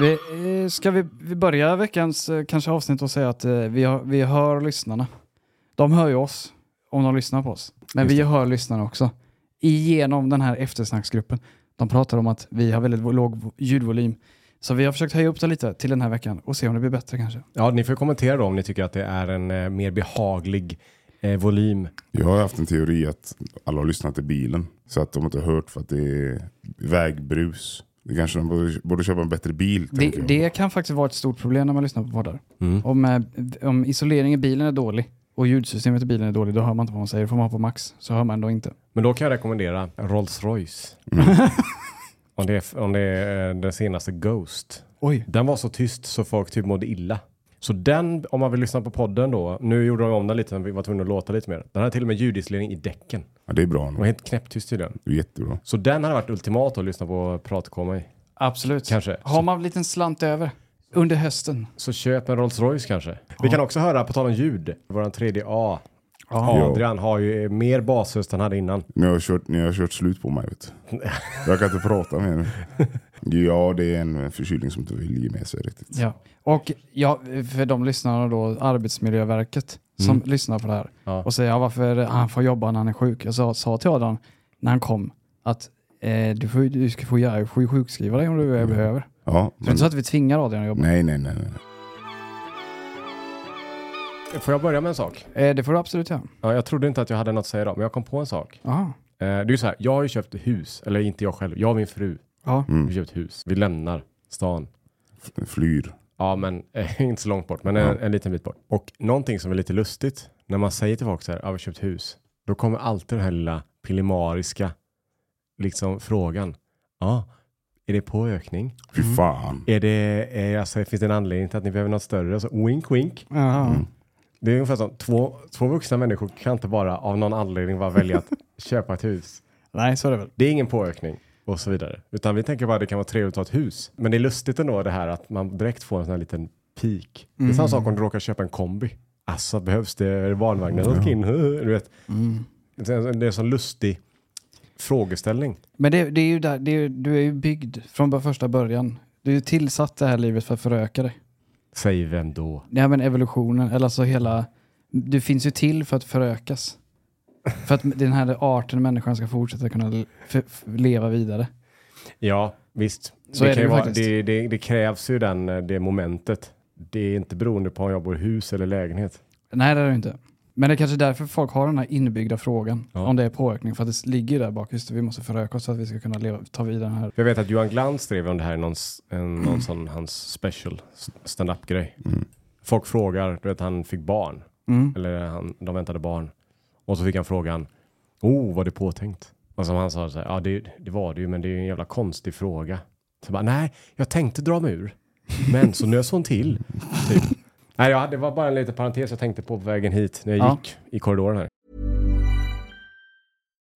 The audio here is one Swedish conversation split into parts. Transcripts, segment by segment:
Vi, eh, ska vi, vi börja veckans eh, kanske avsnitt och säga att eh, vi, har, vi hör lyssnarna. De hör ju oss om de lyssnar på oss. Men Just vi det. hör lyssnarna också. Igenom den här eftersnacksgruppen. De pratar om att vi har väldigt låg ljudvolym. Så vi har försökt höja upp det lite till den här veckan och se om det blir bättre kanske. Ja, ni får kommentera då om ni tycker att det är en eh, mer behaglig eh, volym. Jag har haft en teori att alla har lyssnat i bilen. Så att de inte har hört för att det är vägbrus. Det kanske de borde, borde köpa en bättre bil. Det, det kan faktiskt vara ett stort problem när man lyssnar på poddar. Mm. Om, eh, om isolering i bilen är dålig och ljudsystemet i bilen är dåligt, då hör man inte vad man säger. Då får man ha på max, så hör man ändå inte. Men då kan jag rekommendera Rolls Royce. om, det är, om det är eh, den senaste Ghost. Oj. Den var så tyst så folk typ mådde illa. Så den, om man vill lyssna på podden då, nu gjorde de om den lite, vi var tvungna att låta lite mer. Den hade till och med ljudisolering i däcken. Ja, det är bra. Den var helt knäpptyst tydligen. Det är jättebra. Så den hade varit ultimat att lyssna på pratkomma i. Absolut. Kanske. Har man en liten slant över under hösten. Så köp en Rolls Royce kanske. Vi kan också höra, på tal om ljud, våran 3D-A. Ja. Adrian har ju mer basröst än han hade innan. Ni har, kört, ni har kört slut på mig. Vet du. Jag kan inte prata med er. Ja, det är en förkylning som inte vill ge med sig riktigt. Ja. Och ja, för de lyssnarna då, Arbetsmiljöverket som lyssnar på det här Mm. Ja. och säger ja, varför han får jobba när han är sjuk. Jag sa, sa till Adam när han kom att eh, du, får, du ska få göra, får ju sjukskriva dig om du Mm. behöver. Ja, Så det är men, inte så att vi tvingar Adrian att jobba. nej, nej, nej. nej. Får jag börja med en sak? Eh, det får du absolut göra. Ja, jag trodde inte att jag hade något att säga då, men jag kom på en sak. Aha. Eh, det är ju så här, jag har ju köpt hus, eller inte jag själv, jag och min fru Ja. har köpt hus. Vi lämnar stan. Flyr. Ja, men eh, inte så långt bort, men en, Ja. en liten bit bort. Och någonting som är lite lustigt, när man säger till folk så här, ja, vi har köpt hus, då kommer alltid den här lilla pillemariska liksom frågan. Ja, är det påökning? Fy fan. Är det, är, alltså, finns det en anledning till att ni behöver något större? Alltså, wink, wink. Aha. Det är ungefär som två, två vuxna människor kan inte bara av någon anledning bara välja att köpa ett hus. Nej, så är det väl. Det är ingen påökning och så vidare. Utan vi tänker bara att det kan vara trevligt att ha ett hus. Men det är lustigt ändå det här att man direkt får en sån här liten peak. Det är samma sak om du råkar köpa en kombi. Alltså behövs det barnvagnar som ska in? Du vet. Det är en- det är en sån lustig frågeställning. Men det, det är ju där, det är, du är ju byggd från första början. Du är tillsatt det här livet för att föröka dig. Säg vem då? Nej men evolutionen, eller alltså hela... Du finns ju till för att förökas. För att den här arten människan ska fortsätta kunna leva vidare. Ja, visst. Så det, är det ju vara, det, det, det krävs ju den, det momentet. Det är inte beroende på om jag bor i hus eller lägenhet. Nej det är det inte. Men det är kanske därför folk har den här inbyggda frågan. Ja. Om det är påökning. För att det ligger där bak. Just det, vi måste föröka oss så att vi ska kunna leva, ta vidare den här. Jag vet att Johan Glans skrev om det här i någon, en, någon sån, hans special s- stand-up-grej. Folk frågar, du vet han fick barn. Mm. Eller han, de väntade barn. Och så fick han frågan, oh var det påtänkt? Och som han sa så här, ja det, det var det ju men det är ju en jävla konstig fråga. Så bara, nej jag tänkte dra mig ur. Men så nös hon till. Typ. Nej, ja, det var bara en liten parentes jag tänkte på på vägen hit när jag Ja. gick i korridoren här.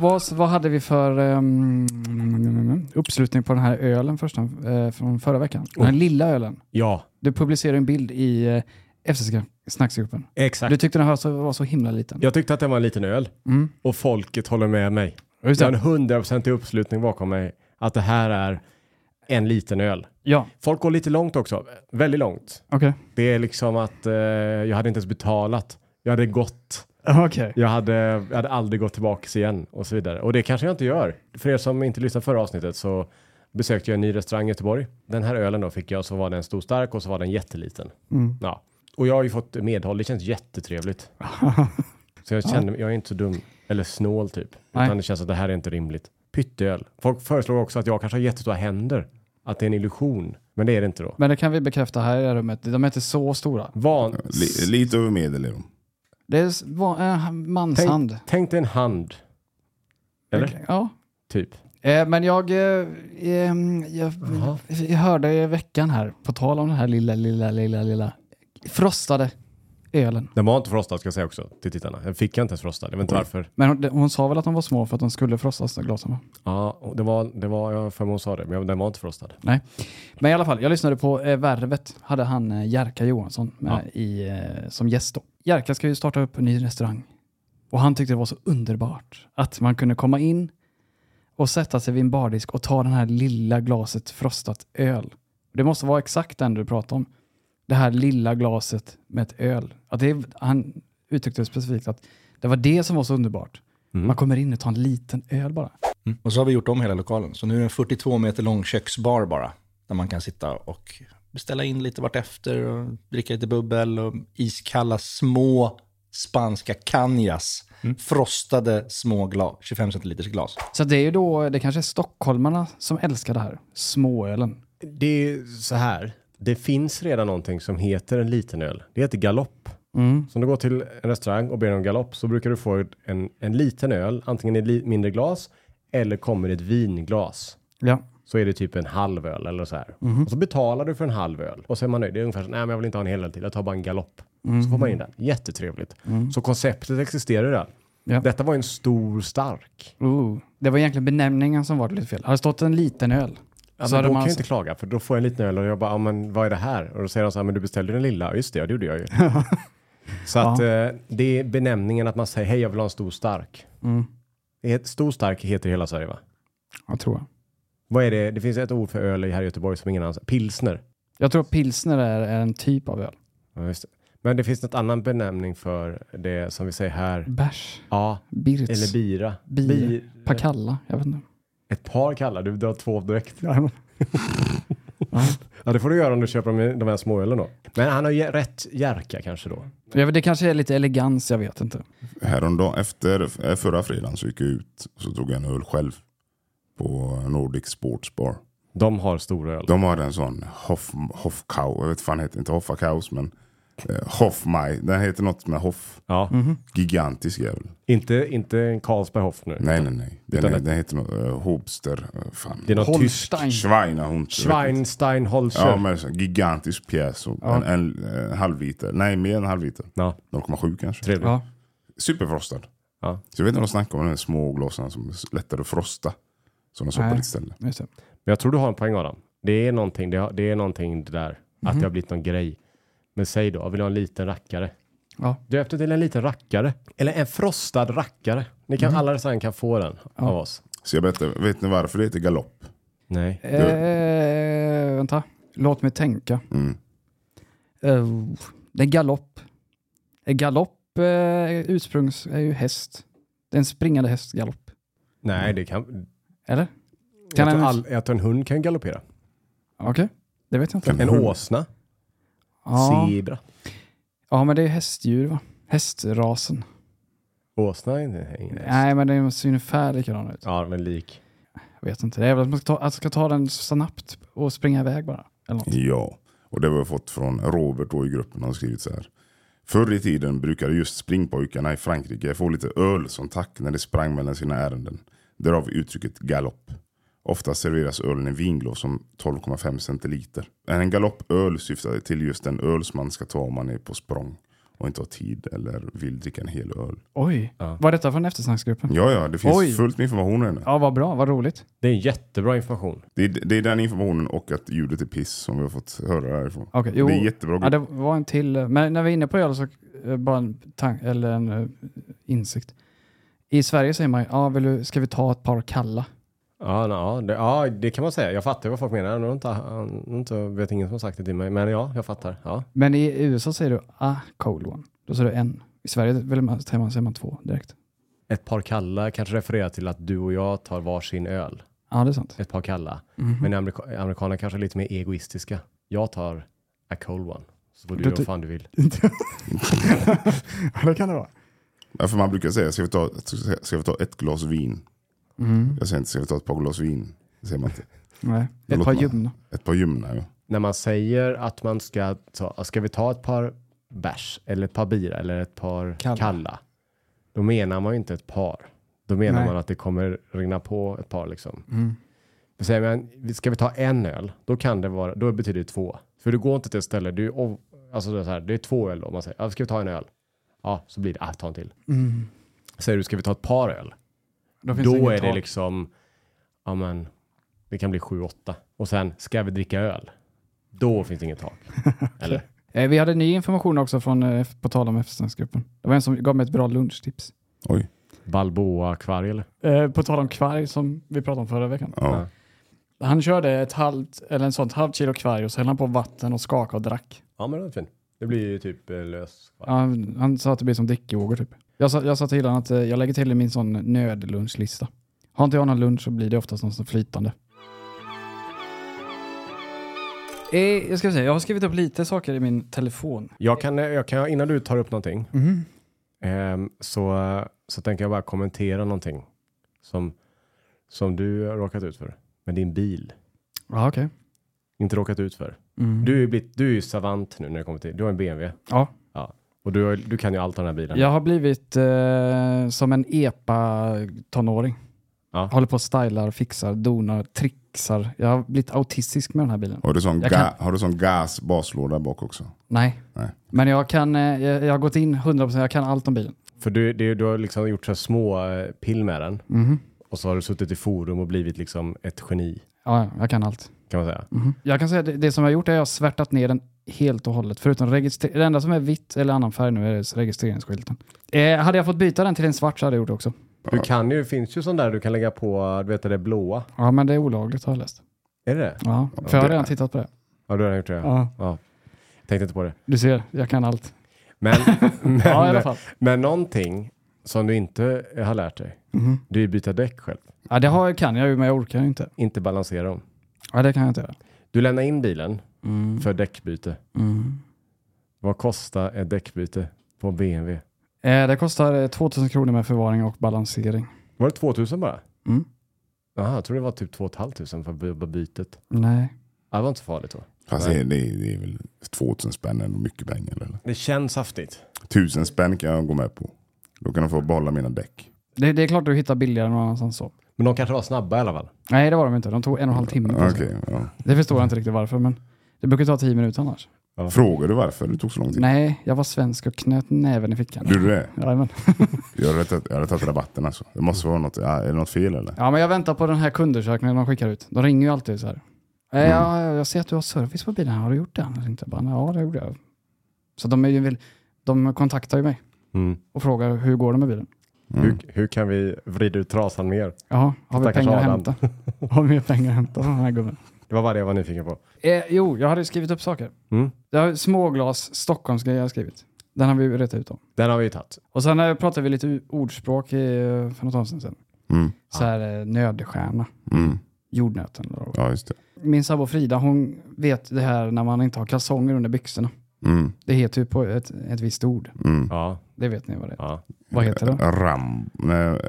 Vad, vad hade vi för um, uppslutning på den här ölen första, eh, från förra veckan? Den här lilla ölen. Ja, Du publicerade en bild i uh, FCC-snacksgruppen. exakt. Du tyckte den så, var så himla liten. Jag tyckte att det var en liten öl. Mm. Och folket håller med mig. Just Det är en det. hundraprocentig uppslutning bakom mig. Att det här är en liten öl. Ja, Folk går lite långt också. Väldigt långt. okej. Det är liksom att eh, jag hade inte ens betalat. Jag hade gått. Okej. Jag hade, jag hade aldrig gått tillbaka igen och så vidare. Och det kanske jag inte gör. För er som inte lyssnade förra avsnittet så besökte jag en ny restaurang i Göteborg. Den här ölen då fick jag så var den stor stark och så var den jätteliten. Mm. Ja. Och jag har ju fått medhåll. Det känns jättetrevligt. Så jag känner, jag är inte så dum, eller snål typ. Nej. Utan det känns att det här är inte rimligt. Pytteöl. Folk föreslår också att jag kanske har jättestora händer. Att det är en illusion. Men det är det inte då. Men det kan vi bekräfta här i rummet. De är inte så stora. Van, Li, lite över medel är de. Det är s- va- en manshand. tänk, tänk dig en hand. Eller? Ja. Typ. Eh, men jag, eh, ehm, jag, jag hörde i veckan här, på tal om den här lilla, lilla, lilla, lilla frostade ölen. Den var inte frostad ska jag säga också till tittarna. Den fick jag inte ens frostad. Jag vet inte Oj. varför. Men hon, hon sa väl att de var små för att de skulle frostas, glasen? Ja, det var, det var jag för hon sa det, men den var inte frostad. Nej. Men i alla fall, jag lyssnade på eh, Värvet, hade han eh, Jerka Johansson med i, eh, som gäst då. Jerka ska ju starta upp en ny restaurang. Och han tyckte det var så underbart att man kunde komma in och sätta sig vid en bardisk och ta den här lilla glaset frostat öl. Det måste vara exakt den du pratar om. Det här lilla glaset med ett öl. Att det, han uttryckte det specifikt att det var det som var så underbart. Mm. Man kommer in och tar en liten öl bara. Och så har vi gjort om hela lokalen. Så nu är det en 42 meter lång köksbar bara. Där man kan sitta och beställa in lite vartefter och dricka lite bubbel och iskalla små spanska canjas. Frostade små glas, 25 centiliters glas. Så det är ju då, det kanske är stockholmarna som älskar det här. Småölen. Det är så här. Det finns redan någonting som heter en liten öl. Det heter galopp. Mm. Så om du går till en restaurang och ber om galopp så brukar du få en, en liten öl, antingen i mindre glas eller kommer i ett vinglas. Ja. Så är det typ en halv öl eller så här. Mhm. Och så betalar du för en halv öl. Och så är man nöjd. Det är ungefär så, nej men jag vill inte ha en hel öl till, jag tar bara en galopp. Mhm. Så får man in den. Jättetrevligt. Så konceptet existerar redan. Ja. Detta var en stor stark. Ooh. Det var egentligen benämningen som var lite fel. Hade det stått en liten öl. Ja, så då man kan jag alltså- inte klaga, för då får jag en liten öl och jag bara, ja, men vad är det här? Och då säger de så här, men du beställde den lilla. Ja, Just det, ja, det gjorde jag ju. så att eh, det är benämningen att man säger, hej jag vill ha en stor stark. Mm. Stor stark heter hela Sverige va? Jag tror jag. Vad är det? Det finns ett ord för öl här i Göteborg som ingen annan Pilsner. Jag tror att pilsner är, är en typ av öl. Ja, just det. Men det finns något annan benämning för det som vi säger här. Bärs. Ja, Birts. eller bira. Bira. Bir- Pakalla. Jag vet inte. Ett par kallar, du drar två direkt. Ja. Ja, det får du göra om du köper de, de här småölen då. Men han har ju rätt Jerka kanske då. Ja, det kanske är lite elegans, jag vet inte. Häromdagen, efter eh, förra fredagen så gick jag ut och så tog jag en öl själv. På Nordic Sports Bar. De har stor öl. De har en sån Hoff, Hoffkau, jag vet fan heter inte Hoffakaus men eh, Hoffmaj. Den heter något med Hoff. Ja, Mhm. Gigantisk jävel. inte, inte en Carlsberg Hoff nu. Nej nej nej. Den, Utan är, ett- den heter något, uh, Hobster. Uh, fan. Det är något tyst. Holstein. Schweinehund. Schweinstein Holzer. Ja men så, gigantisk pjäs. Och Ja. en, en, en halv liter. Nej mer än en halv liter. Ja, 0,7 kanske. trevligt. Ja. Superfrostad. Ja. Så jag vet inte vad de snackar om de här små glasen som är lättare att frosta. Som de Nej. i ett ställe. Men jag tror du har en poäng Adam. Det är någonting, det, har, det är någonting det där. Att Mhm. det har blivit någon grej. Men säg då, vill du ha en liten rackare? Ja. Döp det till en liten rackare. Eller en frostad rackare. Ni kan, Alla restauranger kan få den. Ja. av oss. Så jag berättar, vet ni varför det heter galopp? Nej. Eh, vänta. Låt mig tänka. Mm. Uh, det är galopp. Eh, Galopp eh, ursprungs är ju häst. Det är en springande häst, galopp. Nej, det kan... Eller? Jag Kan tror, en- all, jag tror en hund kan galoppera. Okej, det vet jag inte. Kan En åsna. Ja. Zebra. ja, men det är hästdjur va? Hästrasen. Åsna är inte ingen häst. Nej, men det ser ungefär likadan ut. Ja, men lik. Jag vet inte. Det är väl att man ska ta, att ska ta den snabbt och springa iväg bara. Eller något. Ja, och det har vi fått från Robert då i gruppen. Han har skrivit så här. Förr i tiden brukade just springpojkarna i Frankrike få lite öl som tack när de sprang mellan sina ärenden. Därav uttrycket galopp. Ofta serveras ölen i vinglas som 12,5 centiliter. En galoppöl syftar till just den öl som man ska ta om man är på språng och inte har tid eller vill dricka en hel öl. Oj, Ja. var detta från eftersnacksgruppen? Ja, ja, det finns Oj. fullt med information här nu. Ja, vad bra, vad roligt. Det är jättebra information. Det är, det är den informationen och att ljudet är piss som vi har fått höra härifrån. Okej, jo. Det är jättebra. Ja, det var en till. eh, Men när vi är inne på öl så eh, bara en, tank, eller en eh, insikt. I Sverige säger man ja, vill du, ska vi ta ett par kalla? Ja, ja, det, ja, det kan man säga. Jag fattar vad folk menar. Jag inte, inte, vet ingen som har sagt det till mig. Men ja, jag fattar. Ja. Men i USA säger du a cold one. Då säger du en. I Sverige vill man, säger, man, säger man två direkt. Ett par kalla kanske refererar till att du och jag tar varsin öl. Ja, det är sant. Ett par kalla. Mhm. Men amerika amerikaner kanske är lite mer egoistiska. Jag tar a cold one. Så får du Du göra vad fan du vill. ja, det kan det vara. Ja, för man brukar säga, ska vi ta, ska vi ta ett glas vin? Mm. Jag säger inte, ska vi ta ett par glas vin? Det säger man inte. Nej. Ett par ljumna. Ett par ljumna, ja. När man säger att man ska ta, ska vi ta ett par bärs eller ett par bira eller ett par Kalla. kalla. då menar man ju inte ett par. Då menar Nej. man att det kommer rinna på ett par liksom. Mm. Säger man, ska vi ta en öl? Då kan det vara, då betyder det två. För du går inte till ett ställe, du, alltså det är, så här, det är två öl då. Man säger, ja, ska vi ta en öl? Ja, så blir det, ah, ta en till. Mm. Säger du, ska vi ta ett par öl? Då, finns Då är det tak. liksom, ja men, det kan bli sju, åtta. Och sen, ska vi dricka öl? Då finns det inget tak. Eller? Eh, Vi hade ny information också från, eh, på tal om eftersnacksgruppen. Det var en som gav mig ett bra lunchtips. Oj. Balboa-kvarg eller? Eh, på tal om kvarg som vi pratade om förra veckan. Ja. Han körde ett halvt, eller en sånt halvt kilo kvarg och så hällde han på vatten och skakade och drack. Ja men det är fint. Det blir ju typ eh, lös. Ja, han, sa att det blir som drickyoghurt typ. Jag sa, jag sa till honom att eh, jag lägger till i min sån nödlunchlista. Har inte jag någon lunch så blir det oftast något som flytande. Eh, jag ska säga, jag har skrivit upp lite saker i min telefon. Jag kan, jag kan, innan du tar upp någonting, Mhm. ehm, så, så tänker jag bara kommentera någonting som, som du har råkat ut för. Med din bil. Ja, okej. Inte råkat ut för. Mm. Du är ju blivit, du är ju savant nu när det kommer till, du har en BMW. Ja, Och du, har, du kan ju allt om den här bilen. jag har blivit eh, som en epa-tonåring. Ja. Håller på och stylar, fixar, donar, trixar. Jag har blivit autistisk med den här bilen. Har, du sån ga, kan- har du sån gas baslåda bak också? Nej. Nej. Men jag, kan, eh, jag, jag har gått in 100%, jag kan allt om bilen. För du, det, du har liksom gjort så här små eh, pill med den. Mhm. Och så har du suttit i forum och blivit liksom ett geni. Ja, jag kan allt. Kan man säga. Mhm. Jag kan säga att det, det som jag har gjort är att jag har svärtat ner den helt och hållet. Förutom registrer- det enda som är vitt eller annan färg nu är registreringsskylten. Eh, hade jag fått byta den till en svart så hade jag gjort det också. Du kan ju, finns ju sån där du kan lägga på, du vet det blåa. Ja, men det är olagligt har jag läst. Är det det? Ja, för jag har redan tittat på det. Ja, du har redan gjort det. Ja, Ja. Tänkte inte på det. du ser, jag kan allt. Men, men, Ja, i alla fall. men någonting som du inte har lärt dig, Mhm. det är ju byta däck själv. Ja, det har, kan jag ju, men jag orkar ju inte. Inte balansera dem. Ja, det kan jag inte göra. Du lämnar in bilen Mm. för däckbyte. Mm. Vad kostar ett däckbyte på BMW? Eh, det kostar eh, 2000 kronor med förvaring och balansering. Var det 2000 bara? Mm. Jaha, jag tror det var typ 2 500 för by- för bytet. Nej. Ja, det var inte så farligt då. Fast det, det, det är väl 2000 spänn ändå mycket pengar. Eller? Det känns saftigt. 1000 spänn kan jag gå med på. Då kan jag få behålla mina däck. Det, det är klart du hittar billigare någon annanstans så. Men de kanske var snabba i alla fall. Nej, det var de inte. De tog en och en halv timme på Okej, sig. ja. Det förstår jag inte riktigt varför, men det brukar ta tio minuter annars. Frågar du varför det tog så lång tid? Nej, jag var svensk och knöt näven i fickan. Du det? Jajamän. Jag hade tagit, jag hade tagit rabatten alltså. Det måste vara något, ja, är det något fel eller? Ja, men jag väntar på den här kundundersökningen de skickar ut. De ringer ju alltid så här. Eh, Mm. Ja, jag ser att du har service på bilen. Har du gjort det? Jag tänkte bara, ja, det gjorde jag. Så de, är ju de kontaktar ju mig Mm. och frågar hur går det med bilen. Mm. Hur, hur kan vi vrida ut trasan mer? Ja, har vi pengar att hämta? Har vi mer pengar att hämta från den här gubben? Det var bara det jag var nyfiken på. Eh, jo, jag hade skrivit upp saker. Mm. Jag har småglas Stockholmsgrejer jag har skrivit. Den har vi rätt ut om. Den har vi ju tagit. Och sen eh, pratade vi lite ordspråk i, eh, för något avsnitt sedan. Mm. Så här eh, nödstjärna, Mm. jordnöten. Ja, just det. Min sambo Frida, hon vet det här när man inte har kalsonger under byxorna. Mm. Det heter ju på ett, ett visst ord. Mm. Ja, Det vet ni vad det är. ja. Vad heter det? Ram... Nej,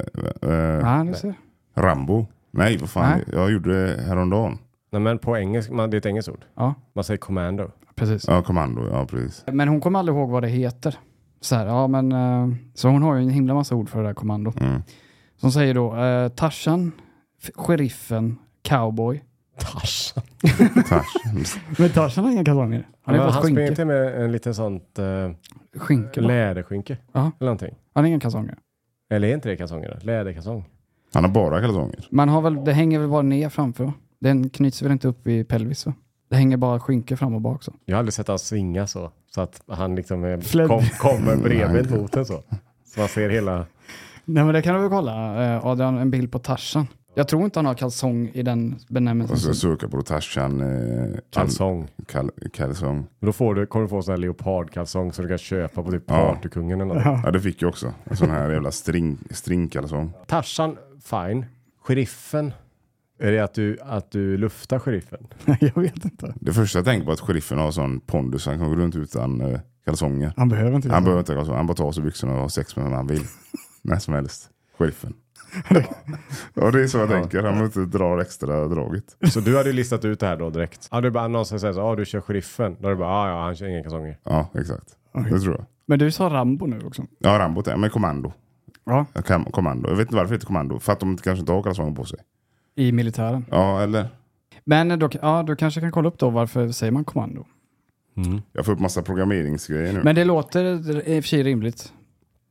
Ja, du ser. Rambo? Nej, vad fan. Nej. Jag gjorde det häromdagen. Nej, men på engelska, man, det är ett engelskt ord. Ja, Man säger commando. precis. Ja, kommando. Ja, precis. Men hon kommer aldrig ihåg vad det heter. Så, här, ja, men, eh, så hon har ju en himla massa ord för det där kommando. Mm. Som säger då eh, Tarzan, sheriffen, cowboy. Tarzan. Men Tarzan har inga kalsonger. Han har Han, springer till med en liten sånt uh, Skynke bara. läderskynke. Ja. Eller någonting. Han har inga kalsonger. Eller är inte det kalsonger? Läderkalsong. Han har bara kalsonger. Man har väl, det hänger väl bara ner framför va? Den knyts väl inte upp i pelvis va? Det hänger bara skynke fram och bak så. Jag har aldrig sett han svinga så. Så att han liksom är, kom, kommer bredvid Nej. mot en så. Så man ser hela... Nej men det kan du väl kolla eh, Adrian, en bild på Tarzan. Jag tror inte han har kalsong i den benämningen. Och så söka på Tarzan. Eh, kal- Kalsong. kal- kalsong. Då får du, kommer du få sån här leopardkalsong som du kan köpa på typ Ja. Partykungen eller något. Ja, det fick jag också. En sån här jävla string, stringkalsong. Tarzan, fine. Sheriffen. Är det att du, att du luftar sheriffen? jag vet inte. Det första jag tänkte på att sheriffen har sån pondus. Han kommer runt utan eh, kalsonger. Han behöver inte Han behöver inte kalsonger, han bara tar av sig byxorna och har sex med vem han vill. När som helst. Sheriffen. Ja det är så jag tänker, han inte dra extra draget. Så du hade listat ut det här då direkt? Ja, du bara någon som säger så, ja du kör sheriffen. Då är det bara, ja ja, han kör inga kalsonger. Ja exakt, det tror jag. Men du sa Rambo nu också. Ja Rambo, är- men kommando. Ja, Ja, kommando. Jag vet inte varför det heter kommando, för att de kanske inte har kalsonger på sig. i militären. Ja eller? Men då, ja, du kanske kan kolla upp då varför säger man kommando. Mm. Jag får upp massa programmeringsgrejer nu. Men det låter i och för sig rimligt.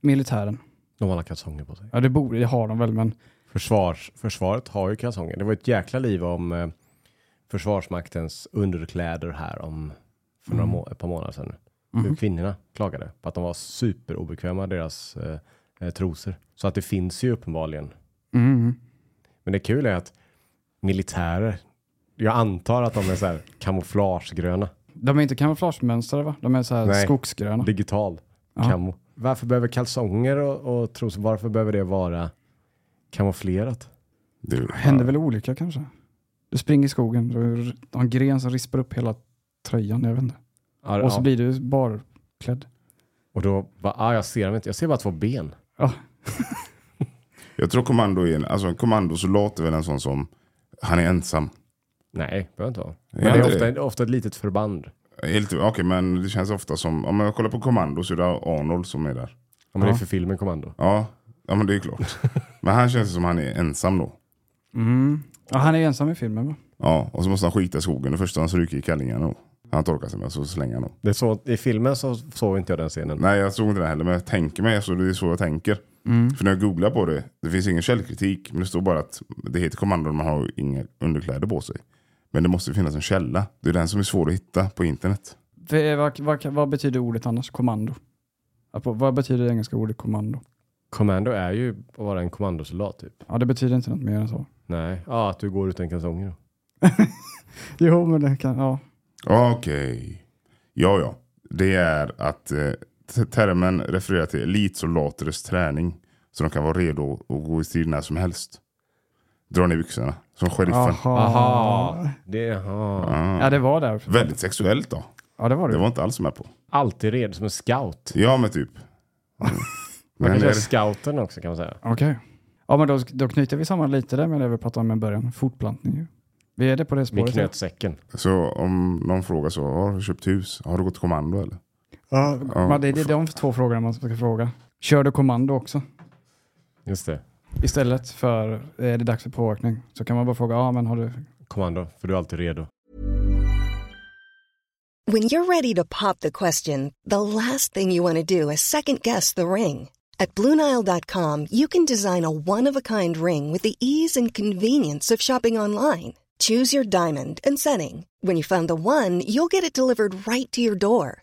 Militären. De har alla kalsonger på sig. Ja, det borde det har de väl, men Försvars, försvaret har ju kalsonger. Det var ett jäkla liv om eh, Försvarsmaktens underkläder här om för några må- ett par månader sedan. Hur kvinnorna klagade på att de var superobekväma, deras eh, eh, trosor. Så att det finns ju uppenbarligen. mm. Men det kul är att militärer, jag antar att de är så här kamouflagegröna. de är inte kamouflagemönstrade va? De är så här Nej. skogsgröna. Digital Ja. camo. Varför behöver kalsonger och, och trosor, varför behöver det vara kamouflerat? Det, Händer väl olika kanske? Du springer i skogen, du har en gren som rispar upp hela tröjan, jag vet inte. Ja, Och så ja. blir du barklädd. och då, bara, ah, jag ser dem inte, jag ser bara två ben. Ja, Jag tror kommando är en, alltså en kommandosoldat är väl en sån som, han är ensam. Nej, behöver inte vara. Ja, Men det är ofta, ofta ett litet förband. Okej men det känns ofta som, om jag kollar på kommando så är det Arnold som är där. Ja, men det är för filmen Kommando. Ja, ja men det är klart. men han känns som han är ensam då. mm. ja han är ensam i filmen va? Ja, och så måste han skita i skogen. Det första han stryker i kallingarna. då. Han torkar sig med så slänger han dem. Det är så, I filmen så såg inte jag den scenen. Nej jag såg inte det heller men jag tänker mig så det är så jag tänker. För när jag googlar på det, det finns ingen källkritik men det står bara att det heter kommando man har inga underkläder på sig. Men det måste finnas en källa. Det är den som är svår att hitta på internet. För, vad, vad, vad betyder ordet annars? Kommando? Vad betyder det engelska ordet kommando? Kommando är ju att vara en kommandosoldat typ. Ja, det betyder inte något mer än så. Nej, ja, att du går utan kalsonger då. Jo, men det kan, ja. Okej. Ja, ja. Det är att eh, termen refererar till elitsoldaters träning. Så de kan vara redo att gå i strid när som helst. Dra ner byxorna. Som sheriffen. Aha. Aha, det, aha. Ah. Ja, det var där. Väldigt sexuellt då. Ja, det var det. Det var inte alls med på. Alltid redo som en scout. Ja, men typ. Man Men kan är, scouten också kan man säga. Okej. Ja, men då, då knyter vi samman lite där med det vi pratade om i början. Fortplantning ju. Vi är det på det Vi spåret. knöt säcken. så om någon frågar så, har du köpt hus? Har du gått kommando eller? Ja, Ja. det är de två frågorna man ska fråga. Kör du kommando också? Just det. Istället för är det dags för pååkning så kan man bara fråga, ja men har du... Kommando, för du är alltid redo. When you're ready to pop the question, the last thing you want to do is second guess the ring. At Bluenile.com, you can design a one of a kind ring with the ease and convenience of shopping online. Choose your diamond and setting. When you find the one, you'll get it delivered right to your door.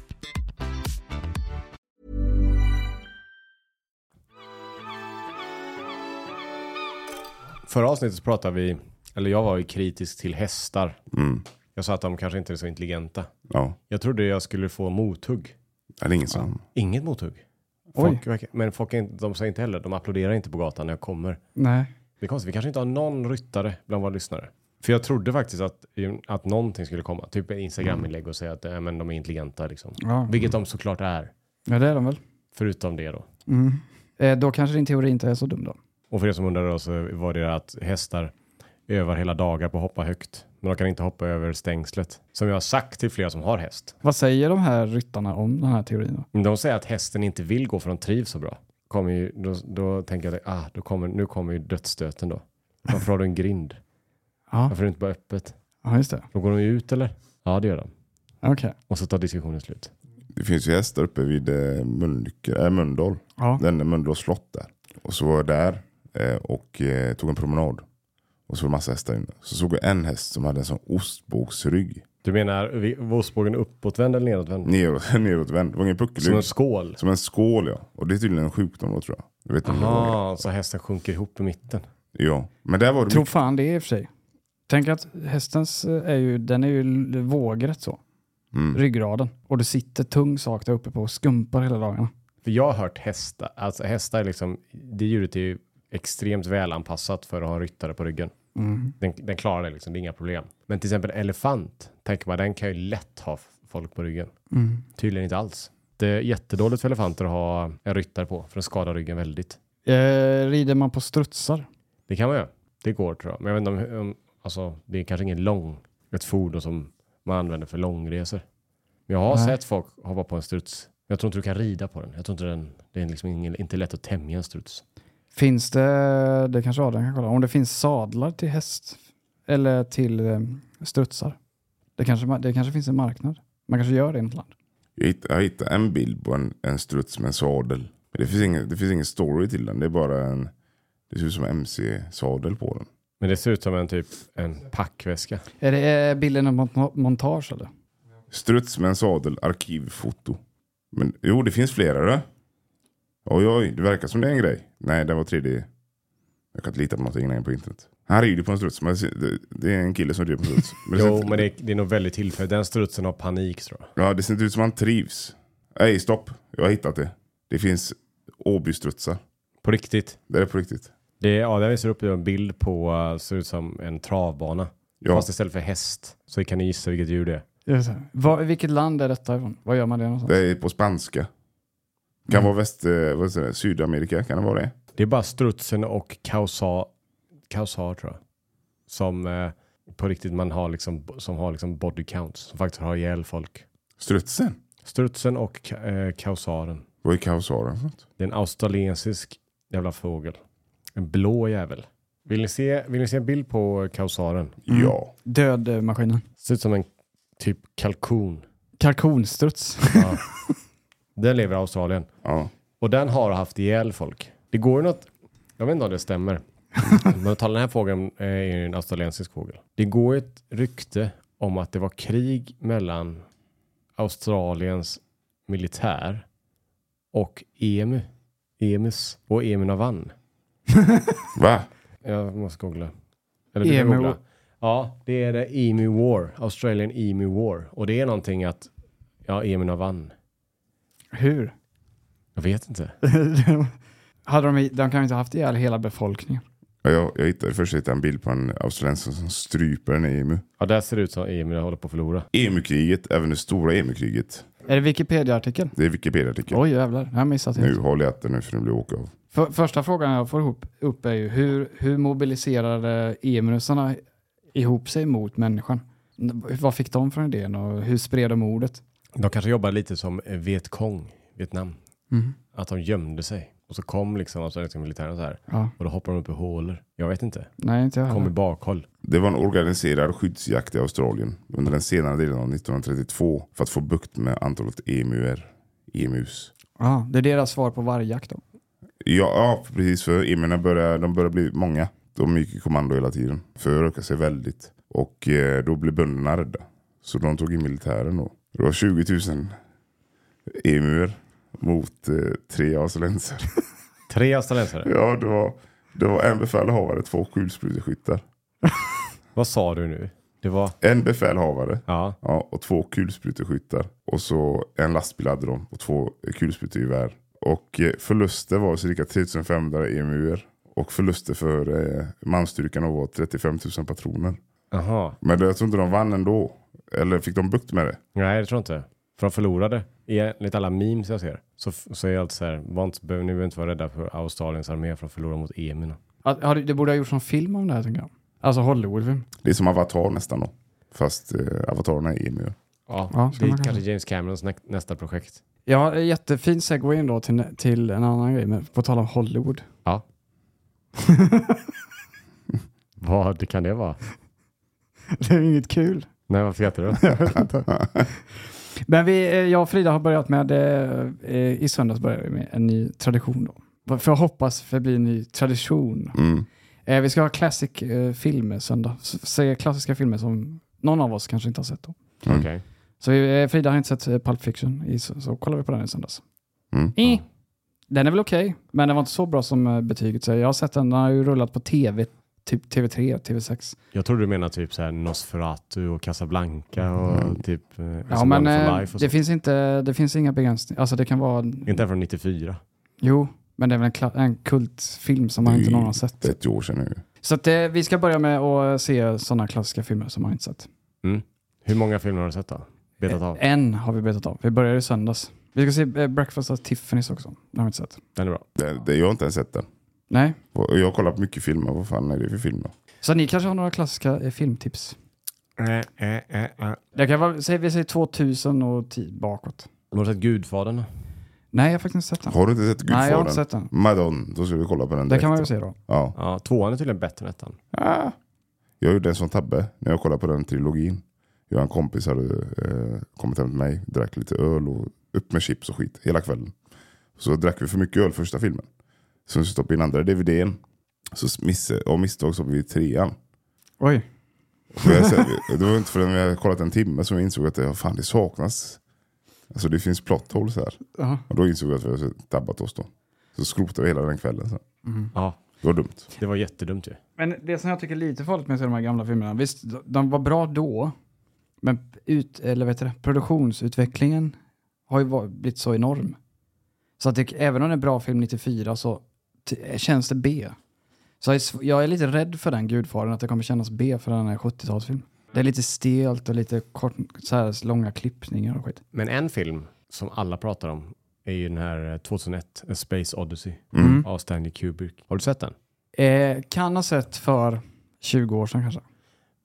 Förra avsnittet så pratade vi, eller jag var ju kritisk till hästar. Mm. Jag sa att de kanske inte är så intelligenta. Ja, Jag trodde jag skulle få mothugg. det är ingen som... Inget mothugg. Folk, verkar- men folk är inte, de säger inte heller, de applåderar inte på gatan när jag kommer. Nej. Det är konstigt, vi kanske inte har någon ryttare bland våra lyssnare. För jag trodde faktiskt att, att någonting skulle komma. Typ ett Instagram-inlägg och säga att äh, men de är intelligenta. Liksom. Ja. Vilket de såklart är. ja, det är de väl. Förutom det då. Mm. Eh, då kanske din teori inte är så dum då. Och för er som undrar då så var det att hästar övar hela dagar på att hoppa högt. Men de kan inte hoppa över stängslet. Som jag har sagt till flera som har häst. Vad säger de här ryttarna om den här teorin då? De säger att hästen inte vill gå för de trivs så bra. Kommer ju, då, då tänker jag att ah, då kommer, nu kommer ju dödsstöten då. Varför har du en grind? Ja, Varför är det inte bara öppet? ja just det. Då går de ju ut eller? Ja det gör de. Okej. Och så tar diskussionen slut. Det finns ju hästar uppe vid eh, äh, Mölndal. Ja. Den är Mölndals slott där. Och så var jag där och eh, tog en promenad. Och så var det massa hästar inne. Så såg jag en häst som hade en sån ostbågsrygg. Du menar ostbågen uppåtvänd eller nedåtvänd? Neråt, neråtvänd. Det var ingen puckelrygg. Som en skål? Som en skål ja. Och det är tydligen en sjukdom då tror jag. Jag vet det det. Aha, så hästen sjunker ihop i mitten. Ja. Men där var det Tror mycket. fan det är i och för sig. Tänk att hästens eh, är ju, den är ju vågrätt så. Mm. Ryggraden. Och du sitter tung sak där uppe på och skumpar hela dagarna. För jag har hört hästar, alltså hästar är liksom, det djuret är ju extremt välanpassat för att ha en ryttare på ryggen. Mm. Den, den klarar det liksom, det är inga problem. Men till exempel elefant, tänker man, den kan ju lätt ha folk på ryggen. Mm. Tydligen inte alls. Det är jättedåligt för elefanter att ha en ryttare på, för den skadar ryggen väldigt. Eh, rider man på strutsar? Det kan man göra. Det går tror jag. Men jag vet inte om, om alltså, det är kanske ingen lång, ett fordon som man använder för långresor. Men jag har Nej. sett folk hoppa på en struts. Jag tror inte du kan rida på den. Jag tror inte den, det är liksom ingen, inte lätt att tämja en struts. Finns det, det kanske Adrian kan kolla, om det finns sadlar till häst eller till eh, strutsar? Det kanske, det kanske finns en marknad. Man kanske gör det i något land. Jag hittade, jag hittade en bild på en, en struts med en sadel. Men det finns, ingen, det finns ingen story till den. Det är bara en... Det ser ut som en MC-sadel på den. Men det ser ut som en typ en packväska. Är det bilden en mont- montage eller? Struts med en sadel, arkivfoto. Men jo, det finns flera det. Oj, oj, det verkar som det är en grej. Nej, det var 3D. Jag kan inte lita på någonting längre på internet. Han rider på en struts. Men det, det är en kille som rider på en struts. Men Jo, inte- men det är, det är nog väldigt tillfälligt. Den strutsen har panik tror jag. Ja, det ser inte ut som han trivs. Nej, stopp. Jag har hittat det. Det finns Åbystrutsar. På riktigt. Det är på riktigt. Det är, ja, det visar upp en bild på, uh, ser ut som en travbana. Ja, Fast istället för häst. Så kan ni gissa vilket djur det är. Var, vilket land är detta ifrån? Vad gör man det någonstans? det är på spanska. Kan vara väst, eh, vad säger det, Sydamerika, kan det vara det? Det är bara strutsen och kausar, kausar tror jag. Som eh, på riktigt man har liksom, som har liksom body counts. Som faktiskt har ihjäl folk. Strutsen? Strutsen och eh, kausaren. Vad är kausaren för något? Det är en australiensisk jävla fågel. En blå jävel. Vill ni se, vill ni se en bild på kausaren? Ja. Dödmaskinen. Ser ut som en typ kalkon. Kalkonstruts. Ja. Den lever i Australien. ja. Och den har haft ihjäl folk. Det går ju något, jag vet inte om det stämmer. Men talar den här fågeln är ju en australiensisk fågel. Det går ett rykte om att det var krig mellan Australiens militär och EMU. EMUs och emuerna vann. Va? Jag måste googla. Eller du kan Emu- googla. Ja, det är det Emu War. Australian Emu War. Och det är någonting att ja, emuerna vann. Hur? Jag vet inte. Hade de, de kan ju inte haft ihjäl hela befolkningen. Ja, Jag, jag hittade först hittade jag en bild på en australiensare som stryper en emu. Ja, där ser det ut som emu håller på att förlora. Emu-kriget, även det stora emu-kriget. Är det Wikipedia-artikel? Det är Wikipedia-artikel. Oj jävlar, jag har missat Nu helt. håll i hatten nu för nu blir jag åka av. För, första frågan jag får ihop, upp är ju hur, hur mobiliserade emusarna ihop sig mot människan? Vad fick de från idén och hur spred de ordet? De kanske jobbar lite som Vietkong, Vietnam. Mm. Att de gömde sig. Och så kom liksom australienska militären så här. Ja, Och då hoppar de upp i hålor. Jag vet inte. nej inte jag Kom i bakhåll. Det var en organiserad skyddsjakt i Australien under den senare delen av 1932 för att få bukt med antalet emuer. Emus. Ja, det är deras svar på vargjakt då. Ja, ja precis. För emuerna börjar, de börjar bli många. De gick i kommando hela tiden. Förökade sig väldigt. Och eh, då blev bönderna rädda. Så de tog in militären då. Det var 20 000 emuer mot eh, tre australiensare. Tre australiensare. Ja, det var, det var en befälhavare, två kulspruteskyttar. Vad sa du nu? Det var... En befälhavare Ja. ja, och två kulspruteskyttar. Och så en lastbil hade de och två kulsprutegevär. Och eh, förluster var cirka 3500 emuer. Och förluster för eh, manstyrkan var 35 000 patroner. Jaha. Men jag tror inte de vann ändå. Eller fick de bukt med det? Nej, det tror jag inte. För de förlorade. Enligt alla memes jag ser. Så, så är allt så här. Var inte, behöver- ni behöver inte vara rädda för Australiens armé för att förlora mot emuerna. Att, har det, det borde ha gjorts en film om det här tänker jag. Alltså Hollywoodfilm. Det är som Avatar nästan då. Fast eh, avatarerna är emuer. Ja, Ja, det är kanske James Camerons nä nästa projekt. Ja, jättefin segway ändå till, till en annan grej, men på tal om Hollywood. Ja. Vad kan det vara? Det är inget kul. Nej, varför skrattar du? Men vi, eh, jag och Frida har börjat med, eh, eh, i söndags började vi med en ny tradition då. För jag hoppas förbli en ny tradition. Mm. Vi ska ha classic filmer söndag. Se klassiska filmer som någon av oss kanske inte har sett då. Mm. Okej. Så vi, Frida har inte sett Pulp Fiction, i, så, så kollar vi på den i söndags. Mm. Eh. Den är väl okej, men den var inte så bra som betyget säger. Jag har sett den, den har ju rullat på tv, typ TV3, TV6. Jag tror du menar typ så här Nosferatu och Casablanca och typ eh, Ja, men eh, och det så. finns, inte, det finns inga begränsningar. Alltså det kan vara... Inte från 94. Jo, men det är väl en, en kultfilm som man inte någon har sett. 30 år sedan nu. Så att, eh, vi ska börja med att se sådana klassiska filmer som man inte sett. Mm. Hur många filmer har du sett då? Betat av? Eh, En har vi betat av. Vi börjar i söndags. Vi ska se Breakfast at Tiffany's också. Den har vi inte sett. Den är bra. Det, det, jag har inte ens sett den. Nej. Och Jag har kollat på mycket filmer. Vad fan är det för film då? Så ni kanske har några klassiska eh, filmtips? Äh, äh, äh, äh. Det kan vara, säg, vi säger 2000 och 10 bakåt. Har du sett Gudfadern? Nej, jag har faktiskt inte sett den. Har du inte sett Gudfadern? Nej, jag har inte sett den. Madonna, då ska vi kolla på den Det direkt. kan man ju se då. Ja. Ja, tvåan är tydligen bättre än ettan. Ah. Jag gjorde en sån tabbe när jag kollade på den trilogin. Jag och en kompis hade eh, kommit hem till mig, drack lite öl och upp med chips och skit hela kvällen. Så drack vi för mycket öl första filmen. Så stoppade in andra DVDn. Så miss, av misstag stoppade vi trean. Oj. Sa- det var inte förrän jag hade kollat en timme som jag insåg att det, fan, det saknas. Alltså det finns plot holes här. Jaha. Och då insåg jag att vi hade tabbat oss då. Så skrotade vi hela den kvällen. Så. Ja, Det var dumt. det var jättedumt ju. Men det som jag tycker är lite farligt med de här gamla filmerna, visst, de var bra då, men ut, eller vet det, produktionsutvecklingen har ju varit, blivit så enorm. Så att det, även om det är en bra film 94 så känns det B. Så jag är, lite rädd för den gudfadern, att det kommer kännas B för den här 70-talsfilm. Det är lite stelt och lite kort, så här långa klippningar och skit. Men en film som alla pratar om är ju den här eh, 2001, A Space Odyssey Mm. av Stanley Kubrick. Har du sett den? Eh, kan ha sett för 20 år sedan kanske.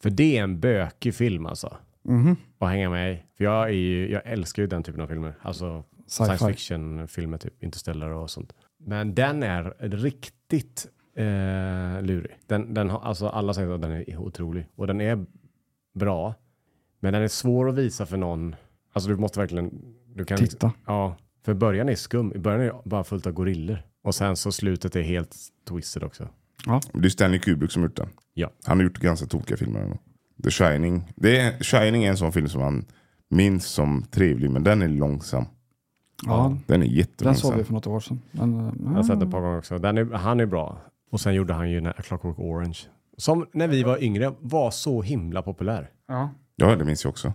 För det är en bökig film alltså. Mhm. Att hänga med i. För jag, är ju, jag älskar ju den typen av filmer. Alltså science Sci-fi. fiction-filmer, typ Interstellar och sånt. Men den är riktigt eh, lurig. Den, den har, alltså alla säger att den är otrolig. Och den är bra. Men den är svår att visa för någon. Alltså du måste verkligen... Du kan, Titta. Ja, för början är skum. I början är det bara fullt av gorillor. Och sen så slutet är helt twisted också. Det är Stanley Kubrick som gjort den. Ja. Han har gjort ganska tokiga filmer. ändå. The Shining. Det är, Shining är en sån film som man minns som trevlig, men den är långsam. Ja, Den är den jättelångsam. såg vi för något år sedan. Men, eh, Jag har sett den ett par gånger också. Den är, han är bra. Och sen gjorde han ju den här Clockwork Orange. Som när vi var yngre var så himla populär. ja. Ja, det minns jag också.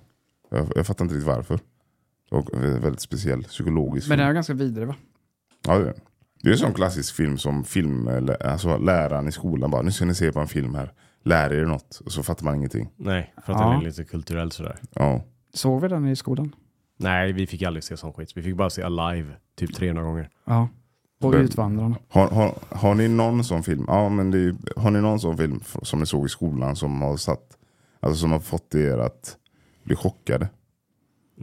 Jag, jag fattar inte riktigt varför. En väldigt speciell psykologisk Men den är ganska vidrig va? Ja, det är den. Det är en sån klassisk film som film, alltså, läraren i skolan bara, nu ska ni se på en film här. Lär er något. Och så fattar man ingenting. Nej, för att Ja. den är lite kulturell sådär. Ja. Såg vi den i skolan? Nej, vi fick aldrig se sån skit. Vi fick bara se Alive typ 300 gånger. Ja. Och Utvandrarna. Har, har, har ni någon sån film? Ja, men det är, har ni någon sån film som ni såg i skolan som har satt, alltså som har fått er att bli chockade?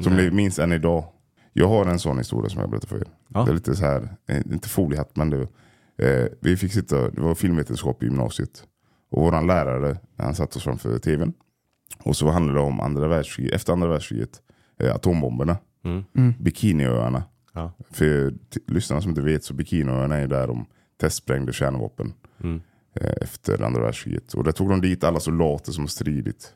Som Nej. ni minns än idag? Jag har en sån historia som jag berättar för er. Ja. Det är lite så här, eh, inte foliehatt men det, eh, vi fick sitta, det var filmvetenskap i gymnasiet. Och våran lärare, han satt oss framför tvn. Och så handlade det om andra världskriget, efter andra världskriget, atombomberna, Mm. Bikiniöarna. Ja. För lyssnarna som inte vet så Bikiniöarna är där de testsprängde kärnvapen Mm. eh, efter andra världskriget. Och där tog de dit alla soldater som har stridit.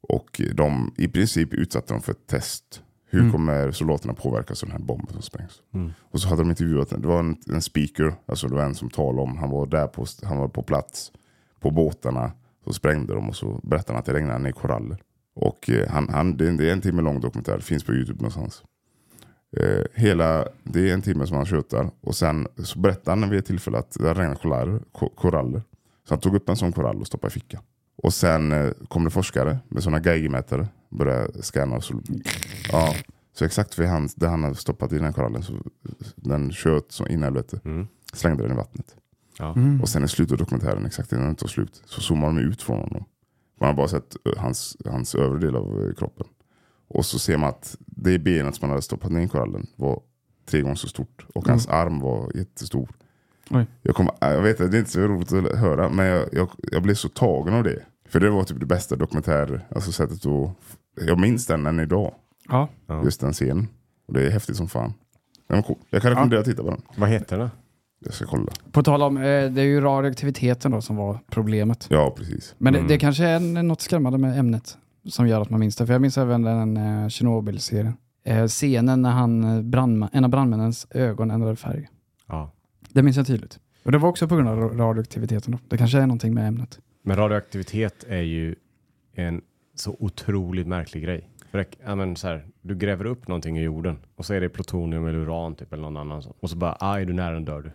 Och de i princip utsatte dem för ett test. Hur Mm. kommer soldaterna påverkas av den här bomben som sprängs? Mm. Och så hade de intervjuat, det var en, en speaker, alltså det var en som talade om, han var där på, han var på plats på båtarna. Så sprängde de och så berättade han att det regnade ner koraller. Och eh, han, han, det, är en, timme lång dokumentär, finns på Youtube någonstans. Eh, hela, det är en timme som han tjötar. Och sen så berättade han vid ett tillfälle att det regnade koraller, ko- koraller. Så han tog upp en sån korall och stoppade i fickan. Och sen eh, kom det forskare med såna geigermätare. Började scanna. Och så, ja, så exakt vid han, där han hade stoppat i den här korallen så den tjöt så in i helvete. Mm. Slängde den i vattnet. Ja. Mm. Och sen i slutet av dokumentären, exakt innan den tog slut, så zoomar de ut från honom. Man har bara sett eh, hans, hans övre del av eh, kroppen. Och så ser man att det benet som han hade stoppat ner i korallen var tre gånger så stort. Och hans arm var jättestor. Oj. Jag, kommer, äh, jag vet att det är inte så roligt att höra, men jag, jag, jag blev så tagen av det. För det var typ det bästa dokumentär, alltså sättet att... Jag minns den än idag. Ja. Ja. Just den scenen. Och det är häftigt som fan. Den var cool. Jag kan rekommendera att titta på den. Vad heter den? Jag ska kolla. På tal om, eh, det är ju radioaktiviteten då som var problemet. Ja, precis. Men det, Mm. det kanske är en- något skrämmande med ämnet som gör att man minns det. För jag minns även den eh, Tjernobyl-serien. Eh, scenen när han, eh, en av brandmännens ögon ändrade färg. Ja. Det minns jag tydligt. Och det var också på grund av ra- radioaktiviteten då. Det kanske är någonting med ämnet. Men radioaktivitet är ju en så otroligt märklig grej. För det, ja, men så här, du gräver upp någonting i jorden och så är det plutonium eller uran typ eller någon annan sån. Och så bara, ah, är du nära den dör du.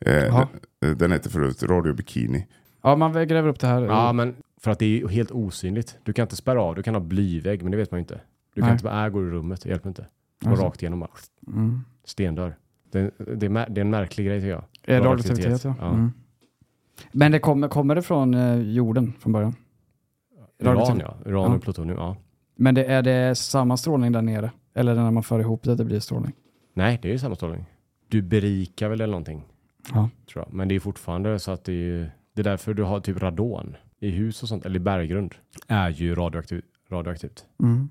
Eh, den, den heter förut Radio Bikini. Ja, man gräver upp det här. Ja, men för att det är ju helt osynligt. Du kan inte spärra av, du kan ha blyvägg, men det vet man ju inte. Du kan Nej. inte bara, äh, går i rummet, det hjälper inte. Gå Alltså. rakt igenom bara, Mm. stendör. Det, det, är, det är en märklig grej tycker jag. Eh, Radioaktivitet, ja. ja. Mm. Men det kommer, kommer det från eh, jorden från början? Uran ja, uran Ja. och plutonium, ja. Men det, är det samma strålning där nere? Eller när man för ihop det, det blir strålning? Nej, det är ju samma strålning. Du berikar väl eller någonting, Ja. tror jag. Men det är fortfarande så att det är det är därför du har typ radon i hus och sånt, eller i berggrund, är ju radioaktiv, radioaktivt. Mm.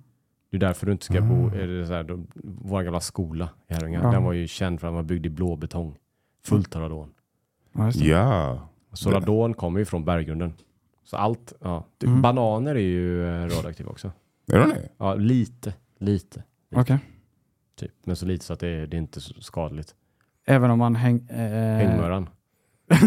Det är därför du inte ska bo, är det så här, då, vår gamla skola i Herrljunga, Ja. den var ju känd för att den var byggd i blå betong. Fullt av radon. Ja. Ja. Så Det- radon kommer ju från berggrunden. Så allt, ja. Typ Mm. Bananer är ju eh, radioaktiva också. Är den det? Ja, lite, lite. Okej. Typ. Men så lite så att det, är- det är inte så skadligt. Även om man häng... Eh, Hängmöran.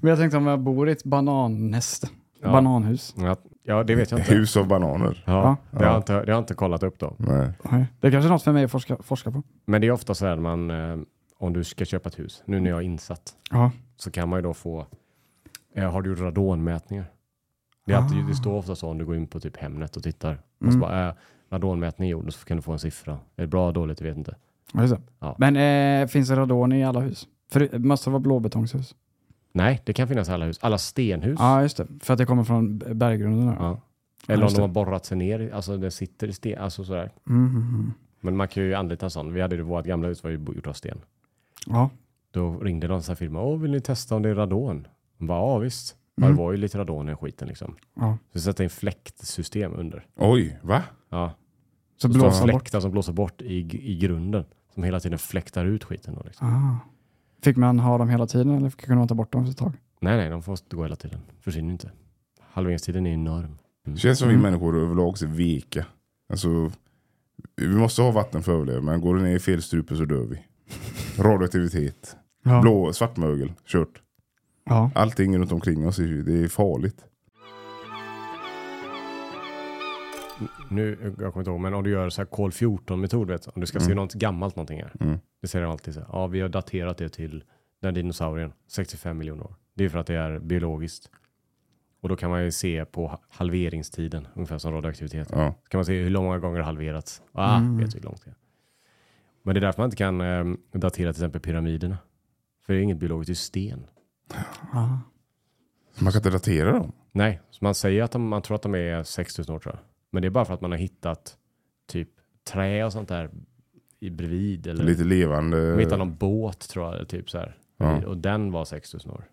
Men jag tänkte om jag bor i ett banannäste. Ja. Bananhus. Ja, ja, det vet jag inte. Hus av bananer. Ja, Ja. det, har jag inte, det har jag inte kollat upp då. Nej. Nej. Det är kanske är något för mig att forska, forska på. Men det är ofta så här man, eh, om du ska köpa ett hus, nu när jag är insatt, Ja. så kan man ju då få, eh, har du gjort radonmätningar? Det, är alltid, det står ofta så om du går in på typ Hemnet och tittar. Och så Mm. bara, eh, radonmätning gjord, och så kan du få en siffra. Är det bra eller dåligt? Jag vet inte. Ja. Ja. Men eh, finns det radon i alla hus? För det måste vara blåbetongshus. Nej, det kan finnas i alla hus. Alla stenhus. Ja, just det. För att det kommer från berggrunden. här. Ja. Ja, Eller om just de har borrat sig ner, alltså det sitter i sten, alltså sådär. Mm, mm, mm. Men man kan ju anlita en sån. Vi hade ju, vårt gamla hus var ju gjort av sten. Ja. Då ringde någon sån här firma, åh vill ni testa om det är radon? De bara, ja visst. Ja, Mm. det var ju lite radon i skiten liksom. ja. Så vi satte in fläktsystem under. Oj, va? Ja. Så Så blåsa bort. som blåser bort i, i grunden. Som hela tiden fläktar ut skiten då liksom. Ah. Fick man ha dem hela tiden eller kunde man ta bort dem efter ett tag? Nej, nej, de får gå hela tiden. Försvinner inte. Halveringstiden är enorm. Det känns som Mm. vi människor överlag är veka. Alltså, vi måste ha vatten för att överleva, men går det ner i fel strupe så dör vi. Radioaktivitet, Ja. blå, svartmögel, kört. ja. Allting runt omkring oss, är det är farligt. Nu, jag kommer inte ihåg, men om du gör så här kol 14 metod, vet, om du ska se Mm. något gammalt någonting här. Mm. Det säger de alltid så här, ja vi har daterat det till den dinosaurien, 65 miljoner år. Det är för att det är biologiskt. Och då kan man ju se på ha- halveringstiden, ungefär som radioaktivitet. Ja. Så kan man se hur många gånger det halverats. Ah, Mm. vet vi hur långt det är. Men det är därför man inte kan eh, datera till exempel pyramiderna. För det är inget biologiskt, det är sten. Så man kan inte datera dem. Nej, så man säger att de, man tror att de är 6000 år tror jag. Men det är bara för att man har hittat typ trä och sånt där i bredvid. Eller Lite levande. de hittade någon båt tror jag, typ så här. Ja. Och den var 6000 år.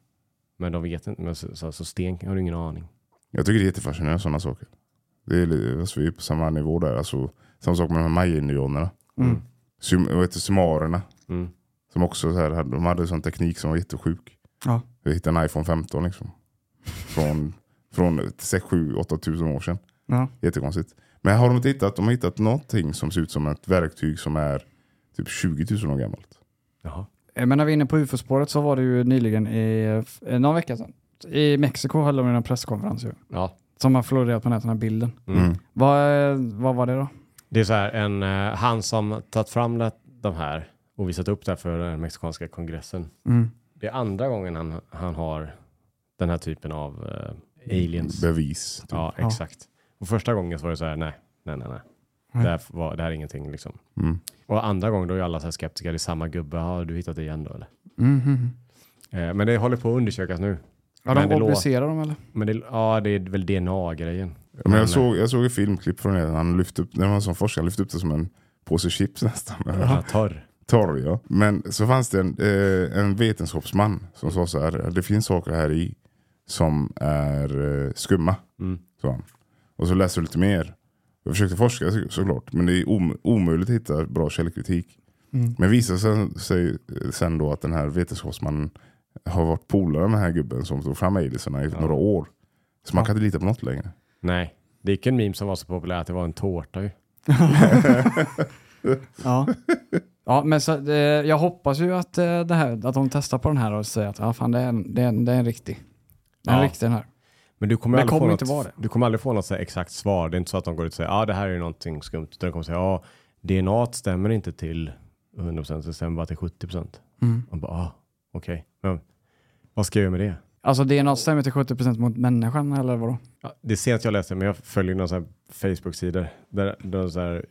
Men de vet inte, men så, så, så sten har du ingen aning. Jag tycker det är jättefascinerande sådana saker. Det är, alltså, vi är på samma nivå där. Alltså, samma sak med de här maya-indianerna. Mm. Sum, vad heter sumarerna. Mm. Som också så här, hade- de hade en sån teknik som var jättesjuk. Ja. Vi hittade en iPhone 15 liksom. Från, från 6, 7, 8 tusen år sedan. Ja. Jättekonstigt. Men har de inte hittat, de har hittat någonting som ser ut som ett verktyg som är typ 20 000 år gammalt. Jaha. Eh, Men när vi är inne på ufo-spåret så var det ju nyligen i eh, någon vecka sedan. I Mexiko höll de en presskonferens ju. Ja. Som har florerat på nätet, den här bilden. Mm. Mm. Vad, eh, vad var det då? Det är så här, en, han som tagit fram det, de här och visat upp det här för den mexikanska kongressen. Mm. Det är andra gången han, han har den här typen av aliens. Bevis. Typ. Ja, Ja. Och första gången så var det så här, nej, nej, nej, nej. Det, här var, det här är ingenting liksom. Mm. Och andra gången då är alla så här skeptiska, det är samma gubbe, har du hittat det igen då eller? Mm. Eh, men det håller på att undersökas nu. Ja, Men de obducerar dem eller? Men det, ja, det är väl DNA-grejen. Men jag såg, jag såg ett filmklipp från det. Han lyfte upp, var en sån forskare, lyfte upp det som en påse chips nästan. Ja, torr. Torr ja. Men så fanns det en, eh, en vetenskapsman som sa så här. Det finns saker här i som är eh, skumma. Mm. Och så läste jag lite mer. Jag försökte forska så- såklart, men det är om, omöjligt att hitta bra källkritik. Mm. Men visade sig, sig sen då att den här vetenskapsmannen har varit polare med den här gubben som tog fram aliensarna i några år. Så man kan inte lita på något längre. Nej, det gick en meme som var så populär att det var en tårta ju. Ja. ja, men så, eh, jag hoppas ju att, eh, det här, att de testar på den här och säger att ja, fan, det, är en, det, är en, det är en riktig. Det är en Ja. riktig den här. Men du kommer, Men aldrig kommer få något. Du kommer aldrig få något exakt svar. Det är inte så att de går ut och säger ja ah, det här är någonting skumt. Utan de kommer säga ja DNA stämmer inte till 100% det stämmer bara till 70%. Mm. Man bara ah, okej. Men vad ska jag göra med det? Alltså DNA stämmer till 70% mot människan eller vadå? Ja, det är sent jag läste men jag följer några Facebook-sidor där, där så här,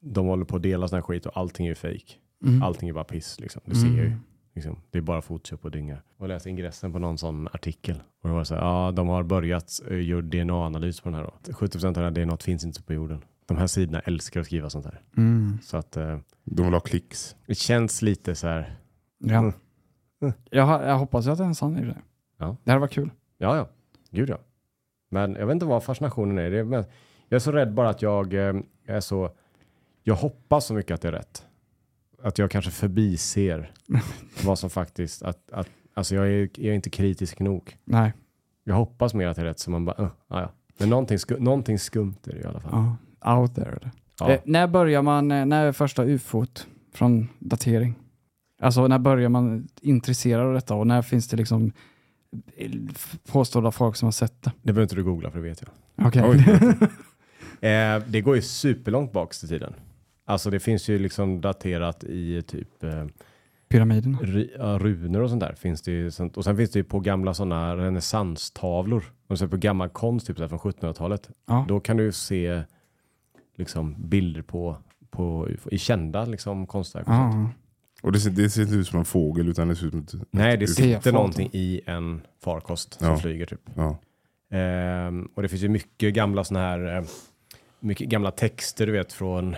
de håller på att dela sån här skit och allting är ju fake. Mm. Allting är bara piss liksom. Det ser jag ju. Liksom. Det är bara Photoshop och dynga. Och läste ingressen på någon sån artikel. Och det var så här, ja de har börjat uh, göra DNA-analys på den här då. 70% av den här DNA finns inte på jorden. De här sidorna älskar att skriva sånt här. Mm. Så att eh, De vill ha klicks. det känns lite så här, Ja. Mm. Jag, jag hoppas att det är en sann i det. Ja. Det här var kul. ja ja, gud ja. Men jag vet inte vad fascinationen är. Det är men jag är så rädd bara att jag, eh, jag är så, jag hoppas så mycket att det är rätt. Att jag kanske förbiser vad som faktiskt, att, att, alltså jag är, jag är inte kritisk nog. Nej. Jag hoppas mer att det är rätt så man bara, uh, ja. Men någonting, sku, någonting skumt är det i alla fall. Ja. Out there. Ja. Eh, när börjar man, eh, när är första ufot från datering? Alltså när börjar man intresserad av detta och när finns det liksom eh, påstådda folk som har sett det? Det behöver inte du googla för det vet jag. Okej. Oj. Eh, det går ju superlångt bak till tiden. Alltså det finns ju liksom daterat i typ eh, Pyramiden. runor och sånt där. Finns det ju sånt. Och sen finns det ju på gamla sådana renässanstavlor. Och så på gammal konst typ från 1700-talet. Ja. Då kan du ju se liksom bilder på, på i kända liksom konstverk. Och sånt. Ja. Och det ser, det ser inte ut som en fågel utan det ser ut som ett... Nej, det sitter någonting i en farkost som Ja. flyger typ. Ja. Ehm, och det finns ju mycket gamla såna här, eh, mycket gamla texter du vet från,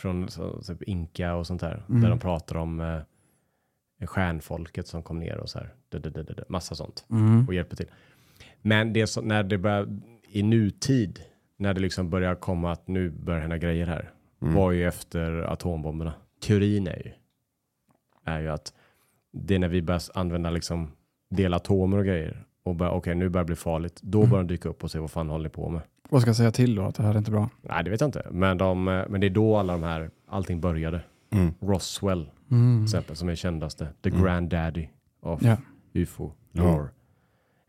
från så, typ Inka och sånt här. Mm. Där de pratar om eh, stjärnfolket som kom ner och så här. Det, det, det, massa sånt. Mm. Och hjälper till. Men det så, när det börjar, i nutid, när det liksom börjar komma att nu börjar hända grejer här. Mm. Var ju efter atombomberna. Teorin är ju, är ju att det är när vi börjar använda liksom delatomer och grejer och okej nu börjar det bli farligt. Då Mm. börjar de dyka upp och se vad fan håller ni på med. Vad ska jag säga till då? Att det här är inte bra? Nej det vet jag inte. Men, de, eh, men det är då alla de här, allting började. Mm. Roswell Mm. till exempel som är kändaste. The Mm. granddaddy of Ja. UFO lore.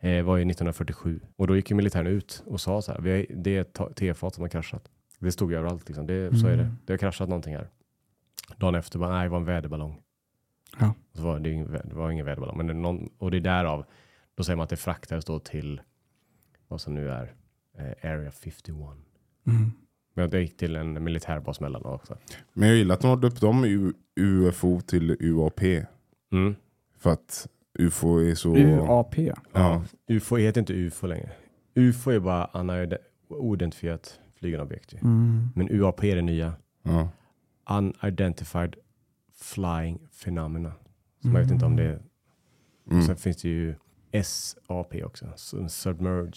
Eh, var ju 1947. Och då gick ju militären ut och sa så här, vi har, det är ett tefat som har kraschat. Det stod ju överallt liksom. Det, Så är det. Mm. Det har kraschat någonting här. Dagen efter bara, nej det var en väderballong. Ja. Så var det, ingen, det var ingen väderballong. Men det någon, och det är därav, då säger man att det fraktades då till vad som nu är eh, Area 51. Mm. Men det gick till en militärbas mellan också. Men jag gillar att de har döpt om U- UFO till UAP. Mm. För att UFO är så... UAP. Ja. UFO heter inte UFO längre. UFO är bara unidentifierat flygande objekt. Mm. Men UAP är det nya. Ja. Unidentified Flying Phenomena. Så man vet inte om det är... Mm. Sen finns det ju SAP också. så Submerged.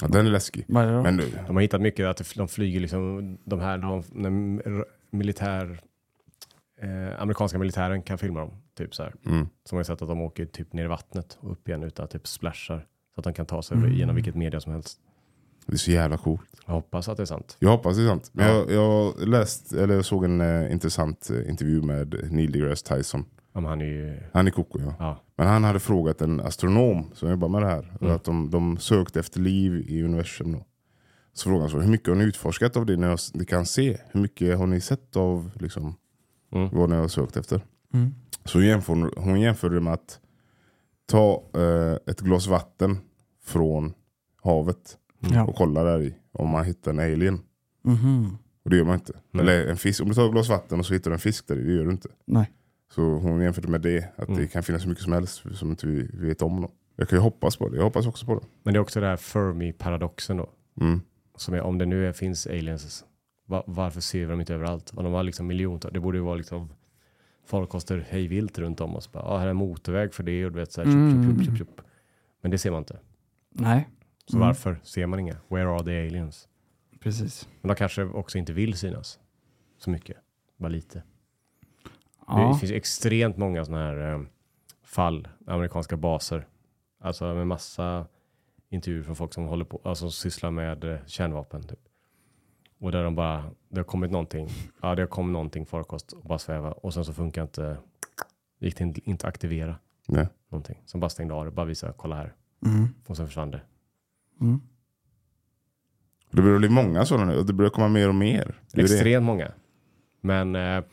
Ja, den är läskig. Vad är det då? Men De har hittat mycket att de flyger liksom de här, de, när militär, eh, amerikanska militären kan filma dem. Typ så här. mm. Så man har sett att de åker typ ner i vattnet och upp igen utan att typ splashar. Så att de kan ta sig Mm. genom vilket media som helst. det är så jävla coolt. Jag hoppas att det är sant. Jag hoppas det är sant. Men Ja. jag, jag läst, eller jag såg en eh, intressant eh, intervju med Neil deGrasse Tyson. Om han är ju, Han är koko ja. ja. Men han hade frågat en astronom som jobbar med det här. Mm. Att de, de sökte efter liv i universum. Då. Så frågade han så, hur mycket har ni utforskat av det ni, har, ni kan se? Hur mycket har ni sett av liksom, Mm. vad ni har sökt efter? Mm. Så hon jämför, hon jämför det med att ta eh, ett glas vatten från havet Ja. och kolla där i om man hittar en alien. Mhm. Och det gör man inte. Eller en fisk. Om du tar ett glas vatten och så hittar du en fisk där i, det gör du inte. Nej. Så hon jämförde med det, att Mm. det kan finnas hur mycket som helst som inte vi vet om. Då. Jag kan ju hoppas på det, jag hoppas också på det. Men det är också det här Fermi-paradoxen då. Mm. Som är, om det nu är, finns aliens, va, varför ser vi dem inte överallt? Om de har liksom miljontals, det borde ju vara liksom farkoster hej vilt runt om oss. Bara, ah, här är en motorväg för det och du vet så här, tjup, tjup, tjup, tjup, tjup. Men det ser man inte. Nej. Så Mm. varför ser man inga? Where are the aliens? Precis. Men de kanske också inte vill synas så mycket. Bara lite. Det Ja. finns extremt många sådana här eh, fall, amerikanska baser. Alltså med massa intervjuer från folk som håller på, alltså som sysslar med eh, kärnvapen. Typ. Och där de bara, det har kommit någonting, ja det har kommit någonting farkost och bara sväva och sen så funkar inte, gick det inte- inte aktivera Nej. någonting. Som bara stängde av det, bara visa, kolla här. Mm. Och sen försvann det. Mm. Det börjar bli många sådana nu det börjar komma mer och mer. Det är det. Extremt många. Men eh,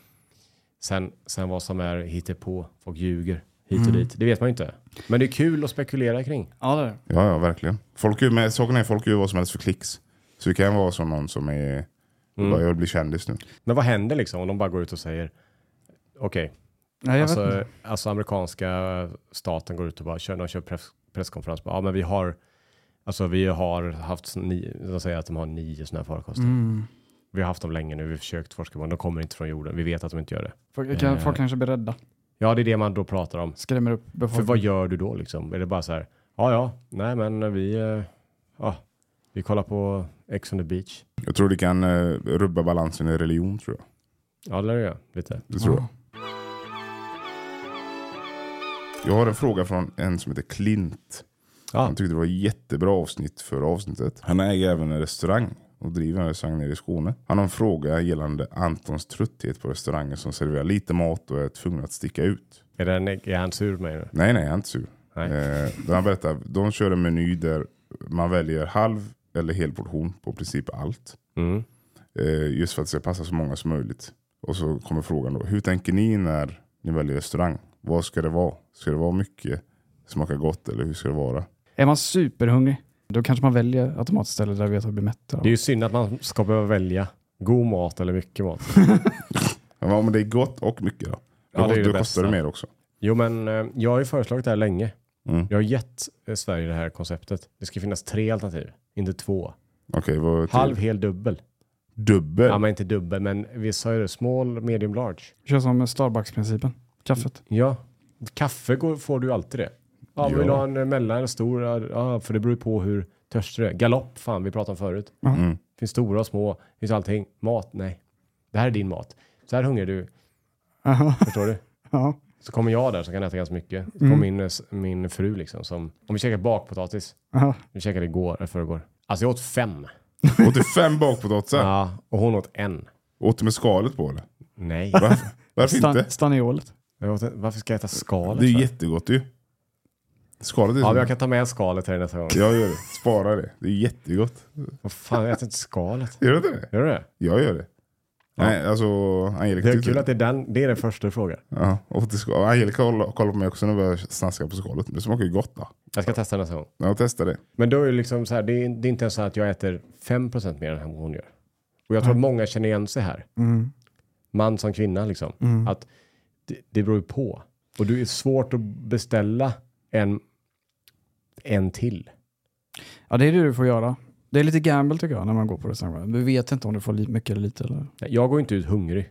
sen, sen vad som är hittepå, folk ljuger hit och Mm. dit, det vet man ju inte. Men det är kul att spekulera kring. Ja, det är det. Ja, ja, verkligen. Folk, gör- men saken är folk gör vad som helst för klicks. Så det kan vara som någon som är, Mm. bara, jag vill bli kändis nu. Men vad händer liksom om de bara går ut och säger okej, Nej, vet alltså, alltså amerikanska staten går ut och bara kör, de kör press, presskonferens. Bara, Ja, men vi har, alltså vi har haft, nio, de säger att de har nio sådana här farkoster. Mm. Vi har haft dem länge nu, vi har försökt forska på dem, de kommer inte från jorden, vi vet att de inte gör det. Folk, kan, Eh. folk kanske blir rädda. Ja, det är det man då pratar om. Skrämmer upp För befolkningen. vad gör du då liksom? Är det bara så här, ja ja, nej men vi, eh, ja, vi kollar på Ex on the beach. Jag tror det kan eh, rubba balansen i religion tror jag. Ja, det lär jag lite. Det tror Ja. jag. Jag har en fråga från en som heter Klint. Ja, Han tyckte det var ett jättebra avsnitt för avsnittet. Han äger även en restaurang och driver en restaurang nere i Skåne. Han har en fråga gällande Antons trötthet på restauranger som serverar lite mat och är tvungna att sticka ut. är, den, är han sur med nu? Nej, nej, jag är inte sur. Nej. Eh, då han berättar, de kör en meny där man väljer halv eller hel portion på princip allt. Mm. Eh, just för att det ska passa så många som möjligt. Och så kommer frågan då, hur tänker ni när ni väljer restaurang? Vad ska det vara? Ska det vara mycket, smaka gott eller hur ska det vara? Är man superhungrig, då kanske man väljer automatiskt ställe där vi vet att blir mätta. Det är ju synd att man ska behöva välja god mat eller mycket mat. Ja, men det är gott och mycket då. Ja, Då, det är det kostar det mer också. Jo, men eh, jag har ju föreslagit det här länge. Mm. Jag har gett eh, Sverige det här konceptet. Det ska finnas tre alternativ, inte två. Vad Halv, hel, dubbel. Dubbel? Ja, men inte dubbel, men vi sa ju det, small, medium, large. Kör som Starbucks-principen. Kaffet. Ja, kaffe går, får du alltid det. Ja, vill du ha en mellan, en stor? Ja, för det beror ju på hur törstig du är. Galopp, fan, vi pratade om förut. Mm. finns stora och små, finns allting. Mat, nej. Det här är din mat. Så här hungrig du, Aha. förstår du? Ja. Så kommer jag där som kan äta ganska mycket. Så Mm. kommer min, min fru liksom som, om vi käkar bakpotatis, Aha. vi käkade igår, eller förrgår. Alltså jag åt fem. Åt du fem bakpotatisar? Ja, och hon åt en. Åt du med skalet på eller? Nej. Varför, varför Stan, inte? åt, varför ska jag äta skalet? Det är för? jättegott ju. Skalet är Ja, men jag kan ta med skalet här nästa gång. Jag gör det. Spara det. Det är jättegott. Vad fan, jag äter inte skalet. Gör du inte det? Gör du det? Jag gör det. Nej, alltså Angelica Det är tyckte- kul att det är den, det är den första du frågar. Ja, och till. Angelica kollade kollade på mig också när vi började snaska på skalet. Det smakar ju gott då. Jag ska testa nästa gång. Jag testade det. Men då är det liksom så här, det är, det är inte ens så att jag äter 5% mer än vad hon gör. Och jag tror att många känner igen sig här. Mm. Man som kvinna liksom. Mm. Att det, det beror ju på. Och det är svårt att beställa en, en till. Ja, det är det du får göra. Det är lite gamble tycker jag när man går på restaurang. Du vet inte om du får mycket eller lite. Eller? Jag går inte ut hungrig.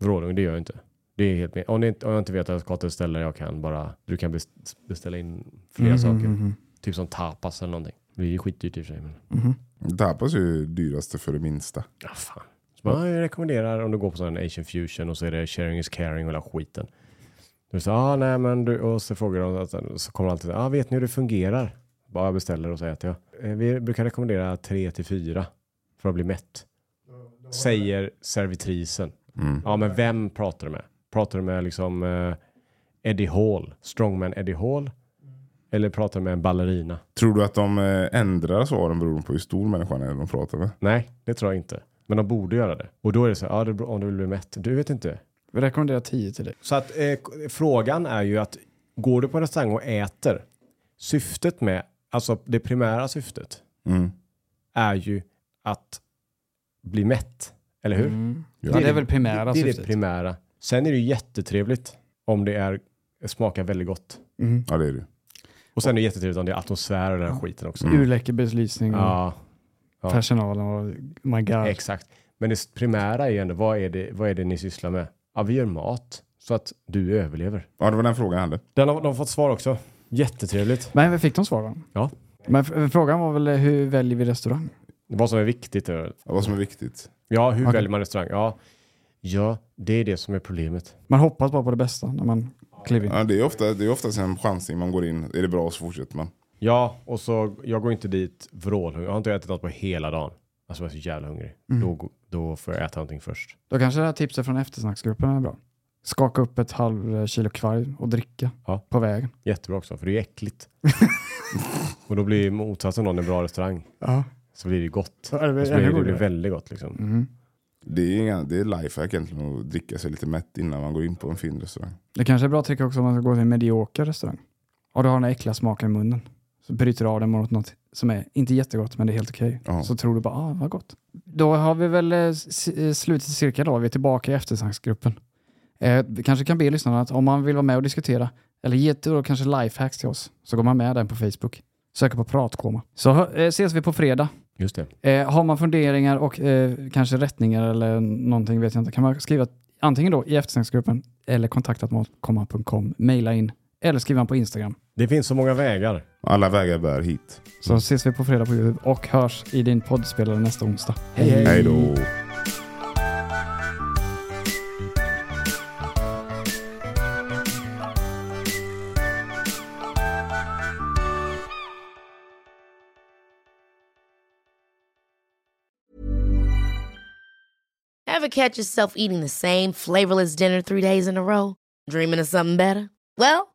Vrålung, det gör jag inte. Det är helt med. Om, det inte, om jag inte vet att jag ska till ett ställe jag kan bara, du kan bes- beställa in flera Mhm, saker. mhm, Typ som tapas eller någonting. Det är ju skitdyrt i och för sig. Men, mhm. Tapas är ju dyraste för det minsta. ja, fan. Så bara, jag rekommenderar om du går på sån här Asian fusion och så är det sharing is caring och hela skiten. Du säger, ah, nej men du, och så frågar de, så kommer de alltid, ah, vet ni hur det fungerar? Bara jag beställer och så äter jag. Eh, Vi brukar rekommendera tre till fyra för att bli mätt. Säger servitrisen. Mm. Ja, men vem pratar du med? Pratar du med liksom eh, Eddie Hall, strongman Eddie Hall? Eller pratar du med en ballerina? Tror du att de eh, ändrar svaren beroende på hur stor människan är de pratar med? Nej, det tror jag inte. Men de borde göra det. Och då är det så här, ja, beror- om du vill bli mätt. Du vet inte. Vi rekommenderar 10 till dig. Så att eh, frågan är ju att går du på en restaurang och äter, syftet med, alltså det primära syftet Mm. är ju att bli mätt. Eller hur? Mm. Ja. Det är väl primära Det är det syftet. primära. Sen är det ju jättetrevligt om det är, smakar väldigt gott. Mm. Ja, det är det. Och sen är det jättetrevligt om det är atmosfär och den här skiten också. Mm. Urläcker belysning och Ja, ja. personalen och my god. exakt. Men det primära är ju ändå, vad är, det, vad är det ni sysslar med? Ja, vi gör mat så att du överlever. Ja, det var den frågan jag hade. Den har de har fått svar också. Jättetrevligt. Men fick de svar då? Ja. Men f- frågan var väl hur väljer vi restaurang? Vad som är viktigt. är- Vad som är viktigt. Ja, hur Okej. väljer man restaurang? Ja, ja, det är det som är problemet. Man hoppas bara på det bästa när man kliver in. Ja, det är ofta, det är oftast en chansning man går in. Är det bra så fortsätter man. Ja, och så jag går inte dit vrålhungrig. Jag har inte ätit något på hela dagen. Alltså jag är så jävla hungrig. Då, då får jag äta någonting först. Då kanske det här tipset från eftersnacksgruppen är bra. Skaka upp ett halv kilo kvarg och dricka Ja. på vägen. Jättebra också, för det är ju äckligt. och då blir motsatsen då en bra restaurang. Ja. Så blir det gott. Ja, det blir så det, det blir väldigt gott liksom. Mm. Det är, inga, det är lifehack egentligen att dricka sig lite mätt innan man går in på en fin restaurang. Det kanske är bra trick också om man ska gå till en medioker restaurang. Och du har den här äckliga smaken i munnen. Så bryter du av den mot något som är inte jättegott men det är helt okej. Ja. Så tror du bara, ah vad gott. Då har vi väl eh, eh, slutit cirkel då. Vi är tillbaka i eftersnacksgruppen. Eh, vi kanske kan be lyssnarna att om man vill vara med och diskutera eller ge då kanske lifehacks till oss så går man med den på Facebook. Söker på pratkoma. Så eh, ses vi på fredag. Just det. Eh, har man funderingar och eh, kanske rättningar eller någonting vet jag inte kan man skriva antingen då i eftersnacksgruppen eller kontaktatmatkomma.com, mejla in eller skriva på Instagram. Det finns så många vägar. Alla vägar bär hit. Så ses vi på fredag på Youtube och hörs i din poddspelare nästa onsdag. Hej hej! Hej då. Ever catch yourself eating the same flavorless dinner three days in a row? Dreaming of something better? Well,